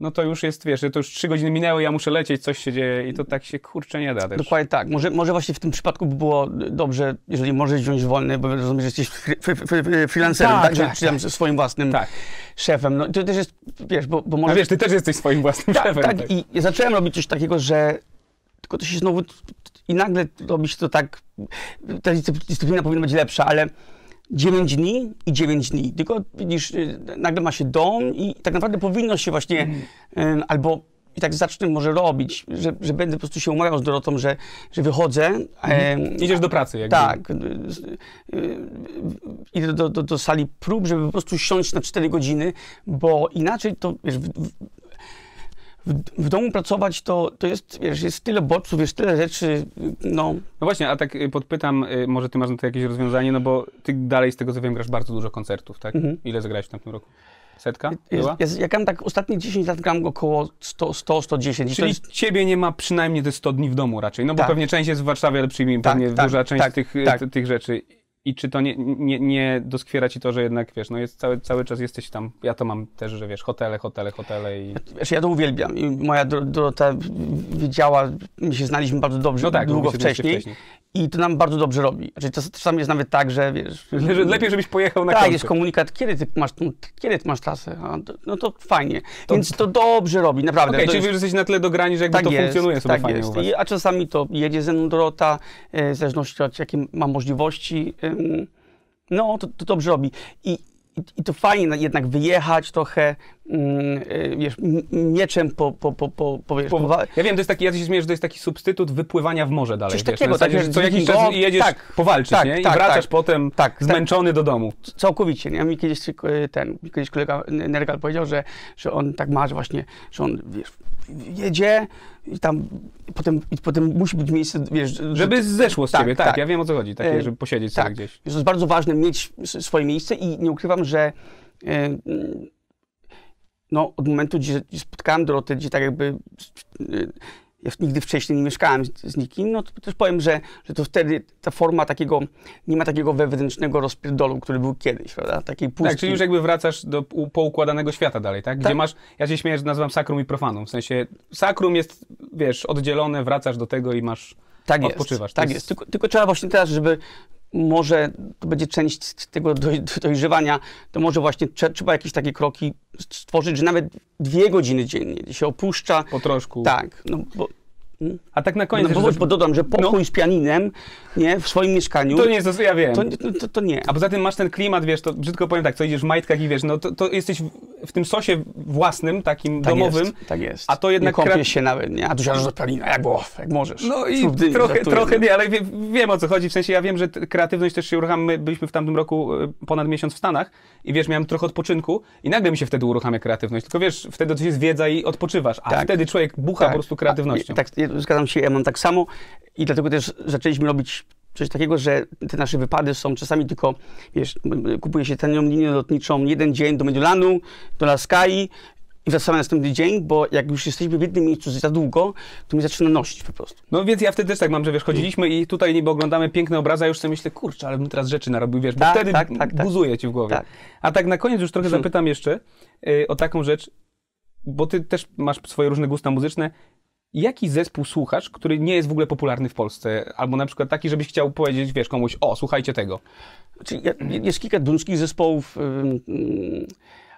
no to już jest, wiesz, to już 3 godziny minęły, ja muszę lecieć, coś się dzieje i to tak się kurczę nie da też. Dokładnie tak. Może, może właśnie w tym przypadku by było dobrze, jeżeli możesz wziąć wolny, bo rozumiem, że jesteś freelancerem, Tak, tak? Tak, czy tam swoim własnym Tak. szefem. No to też jest, wiesz, bo, bo A może... wiesz, ty też jesteś swoim własnym tak, szefem. tak, i ja zacząłem robić coś takiego, że tylko to się znowu i nagle robi się to tak, ta dyscyp- dyscyplina powinna być lepsza, ale 9 dni i 9 dni. Tylko widzisz, y, nagle ma się dom i tak naprawdę powinno się właśnie Mhm. y, albo i tak zacznę może robić, że, że będę po prostu się umawiał z Dorotą, że, że wychodzę. em, Idziesz do pracy, jakby. tak. y, y, Idę do, do, do sali prób, żeby po prostu siąść na 4 godziny, bo inaczej to, wiesz, w, w, w, w domu pracować to, to jest, wiesz, jest tyle bodźców, jest tyle rzeczy, y, no, No właśnie, a tak y, podpytam, y, może ty masz na to jakieś rozwiązanie, no bo ty dalej z tego co wiem grasz bardzo dużo koncertów, tak? Mhm. Ile zagrałeś w tamtym roku? Setka? jest, Była? jest, jak mam tak ostatnie 10 lat gram około 100, 100 110. I to Czyli jest, ciebie nie ma przynajmniej te 100 dni w domu raczej, no bo Tak. pewnie część jest w Warszawie, ale przyjmij Tak, pewnie tak, duża część tak, tych, y, tak. t- tych rzeczy. I czy to nie, nie, nie doskwiera ci to, że jednak, wiesz, no jest cały, cały czas jesteś tam, ja to mam też, że wiesz, hotele, hotele, hotele i... wiesz, ja to uwielbiam i moja Dor- Dorota wiedziała, my się znaliśmy bardzo dobrze, No tak, długo wcześniej, wcześniej. i to nam bardzo dobrze robi. Znaczy, czas- czasami jest nawet tak, że wiesz... Le- Lepiej, żebyś pojechał na Tak, koncert. jest komunikat, kiedy ty masz, tą- kiedy ty masz trasę? A, to- no to fajnie. Więc to dobrze robi, naprawdę. Okej, to czyli jest- wiesz, że jesteś na tyle dograni, że jakby to funkcjonuje sobie tak fajnie jest. a czasami to jedzie ze mną Dorota, e, w zależności od jakie ma możliwości. No, to, to dobrze robi. I, i, to fajnie na- jednak wyjechać trochę, mm, e, wiesz, mieczem po, po, po, po, po, wiesz, Po, ja wiem, to jest taki, ja się śmieję, że to jest taki substytut wypływania w morze dalej. Coś wiesz, takiego, zasadzie, tak, co jakiś dźwignął, czas jedziesz tak, powalczyć, tak, nie? I tak, wracasz tak. potem Tak, zmęczony do domu. Całkowicie, nie? Mi kiedyś e, ten, mi kiedyś kolega Nergal powiedział, że, że on tak ma, że właśnie, że on, wiesz, jedzie i tam potem, i potem musi być miejsce, wiesz, że- Żeby zeszło z tak, ciebie, tak, tak. ja wiem o co chodzi, takie, E, żeby posiedzieć sobie tak, gdzieś. że to jest bardzo ważne mieć swoje miejsce i nie ukrywam, że e, no, od momentu, gdzie gdzie spotkałem Dorotę, gdzie tak jakby e, ja nigdy wcześniej nie mieszkałem z, z nikim, no to też powiem, że, że to wtedy ta forma takiego, nie ma takiego wewnętrznego rozpierdolu, który był kiedyś, prawda? Takiej pustki. Tak, czyli już jakby wracasz do u- poukładanego świata dalej, tak? Gdzie Tak. masz, ja się śmieję, że nazywam sakrum i profanum, w sensie sakrum jest, wiesz, oddzielone, wracasz do tego i masz, tak jest, odpoczywasz. Tak jest- jest, Tylko, tylko trzeba właśnie teraz, żeby może to będzie część tego doj, dojrzewania, to może właśnie trze, trzeba jakieś takie kroki stworzyć, że nawet dwie godziny dziennie się opuszcza. po troszku. Tak, no bo, A tak na koniec, no, bo, bo dodam, że pokój z pianinem nie, w swoim mieszkaniu, to nie jest, to, ja wiem. to, to, to, nie. A poza tym masz ten klimat, wiesz, to brzydko powiem tak, co idziesz w majtkach i wiesz, no to, to jesteś w, w tym sosie własnym, takim tak domowym, jest, tak jest. a to jednak Nie kąpiesz kra- się nawet, nie? A tu siadasz do pianina, jak, o, jak możesz. No i dyni, trochę, żartuję, trochę no. nie, ale wie, wiem o co chodzi. W sensie ja wiem, że kreatywność też się uruchamia. My byliśmy w tamtym roku e, ponad miesiąc w Stanach i wiesz, miałem trochę odpoczynku i nagle mi się wtedy uruchamia kreatywność. Tylko wiesz, wtedy to jest wiedza i odpoczywasz, a Tak. wtedy człowiek bucha po prostu kreatywnością. A, Tak, zgadzam się, ja mam tak samo i dlatego też zaczęliśmy robić coś takiego, że te nasze wypady są czasami tylko, wiesz, kupuje się tanią linię lotniczą jeden dzień do Mediolanu, do Laskai i wracamy następny dzień, bo jak już jesteśmy w jednym miejscu za długo, to mnie zaczyna nosić po prostu. No więc ja wtedy też tak mam, że wiesz, chodziliśmy i tutaj niby oglądamy piękne obrazy, a już sobie myślę, kurczę, ale bym teraz rzeczy narobił, wiesz, bo Tak, wtedy tak, tak, tak. buzuje ci w głowie. Tak. A tak na koniec już trochę Hmm. zapytam jeszcze y, o taką rzecz, bo ty też masz swoje różne gusta muzyczne. Jaki zespół słuchasz, który nie jest w ogóle popularny w Polsce? Albo na przykład taki, żebyś chciał powiedzieć, wiesz, komuś, o, słuchajcie tego. Czyli ja- jest kilka duńskich zespołów,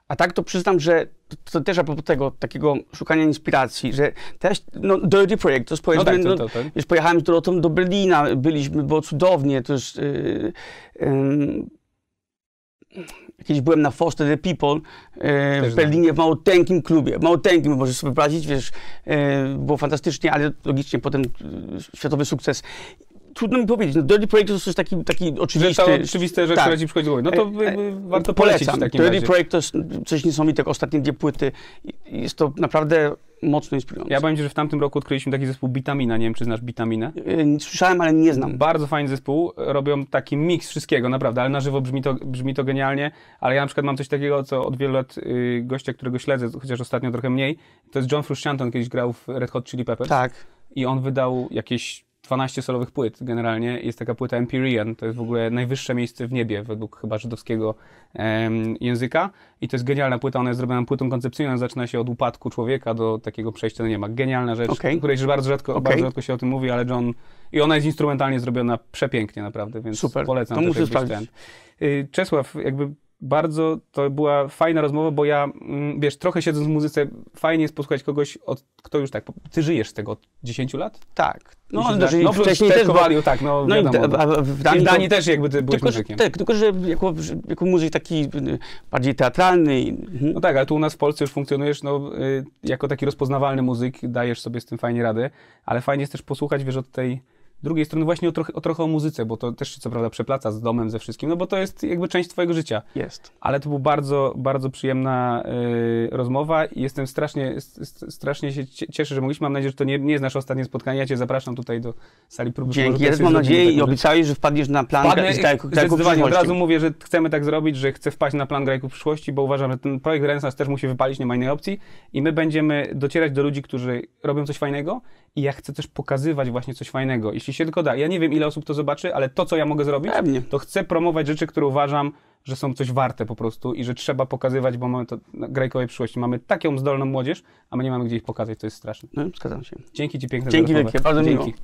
a tak to przyznam, że to, też a propos tego takiego szukania inspiracji, że teraz, no Dirty Project, to jest powiedzmy, tak, to- no, to- to- wiesz, pojechałem z Dorotą do Berlina, byliśmy, było cudownie, to jest, yy, ym, Kiedyś byłem na Foster the People e, w Berlinie w małoteńkim klubie. Małoteńkim, możesz sobie wyobrazić, wiesz, e, było fantastycznie, ale logicznie potem e, światowy sukces. Trudno mi powiedzieć, no Dirty Project to jest taki, taki Że oczywisty... to oczywiste rzeczy, tak. które ci przychodzi do głowy. No to E, e, warto polecić w Polecam. takim Dirty razie. Project to jest coś niesamowitego. Ostatnie dwie płyty. Jest to naprawdę mocno inspirujące. Ja powiem ci, że w tamtym roku odkryliśmy taki zespół Bitamina. Nie wiem, czy znasz Bitaminę. E, Słyszałem, ale nie znam. Bardzo fajny zespół, robią taki miks wszystkiego, naprawdę, ale na żywo brzmi to, brzmi to genialnie, ale ja na przykład mam coś takiego, co od wielu lat y, gościa, którego śledzę, chociaż ostatnio trochę mniej, to jest John Frusciante, kiedyś grał w Red Hot Chili Peppers Tak. i on wydał jakieś 12 solowych płyt generalnie. Jest taka płyta Empyrean, to jest w ogóle najwyższe miejsce w niebie według chyba żydowskiego em, języka i to jest genialna płyta, ona jest zrobiona płytą koncepcyjną, zaczyna się od upadku człowieka do takiego przejścia do nieba. Genialna rzecz, Okej. o której bardzo rzadko, Okej. bardzo rzadko się o tym mówi, ale John... I ona jest instrumentalnie zrobiona przepięknie naprawdę, więc Super. polecam To muszę sprawdzić. ten. Y, Czesław, jakby bardzo to była fajna rozmowa, bo ja, mm, wiesz, trochę siedząc w muzyce, fajnie jest posłuchać kogoś, od, kto już tak, ty żyjesz z tego od 10 lat? Tak. No, ale znasz- no, plus wcześniej też... Kowaliu, tak, no, No i wiadomo. a w I Danii, w to- Danii też jakby ty byłeś tylko, że, muzykiem. tak, tylko że jako, jako muzyk taki y, bardziej teatralny. i- mhm. No tak, ale tu u nas w Polsce już funkcjonujesz no, y, jako taki rozpoznawalny muzyk, dajesz sobie z tym fajnie radę, ale fajnie jest też posłuchać, wiesz, od tej drugiej strony właśnie o trochę, o trochę o muzyce, bo to też co prawda przeplaca z domem, ze wszystkim, no bo to jest jakby część twojego życia. Jest. Ale to była bardzo, bardzo przyjemna y, rozmowa i jestem strasznie, strasznie się cie- cieszę, że mogliśmy. Mam nadzieję, że to nie, nie jest nasze ostatnie spotkanie. Ja cię zapraszam tutaj do sali próby. Dzięki. Ja też mam nadzieję i obiecałeś, że wpadniesz na plan Wpadnę, grajku- grajku zdecydowanie, od razu mówię, że chcemy tak zrobić, że chcę wpaść na plan grajków przyszłości, bo uważam, że ten projekt Renesans też musi wypalić, nie ma innej opcji i my będziemy docierać do ludzi, którzy robią coś fajnego i ja chcę też pokazywać właśnie coś fajnego, jeśli się tylko da. Ja nie wiem, ile osób to zobaczy, ale to, co ja mogę zrobić, Pewnie. to chcę promować rzeczy, które uważam, że są coś warte po prostu i że trzeba pokazywać, bo mamy to na grajkowej przyszłości. Mamy taką zdolną młodzież, a my nie mamy gdzie ich pokazać, to jest straszne. No, zgadzam się. Dzięki Ci piękne Dzięki wielkie, bardzo miło. Dzięki.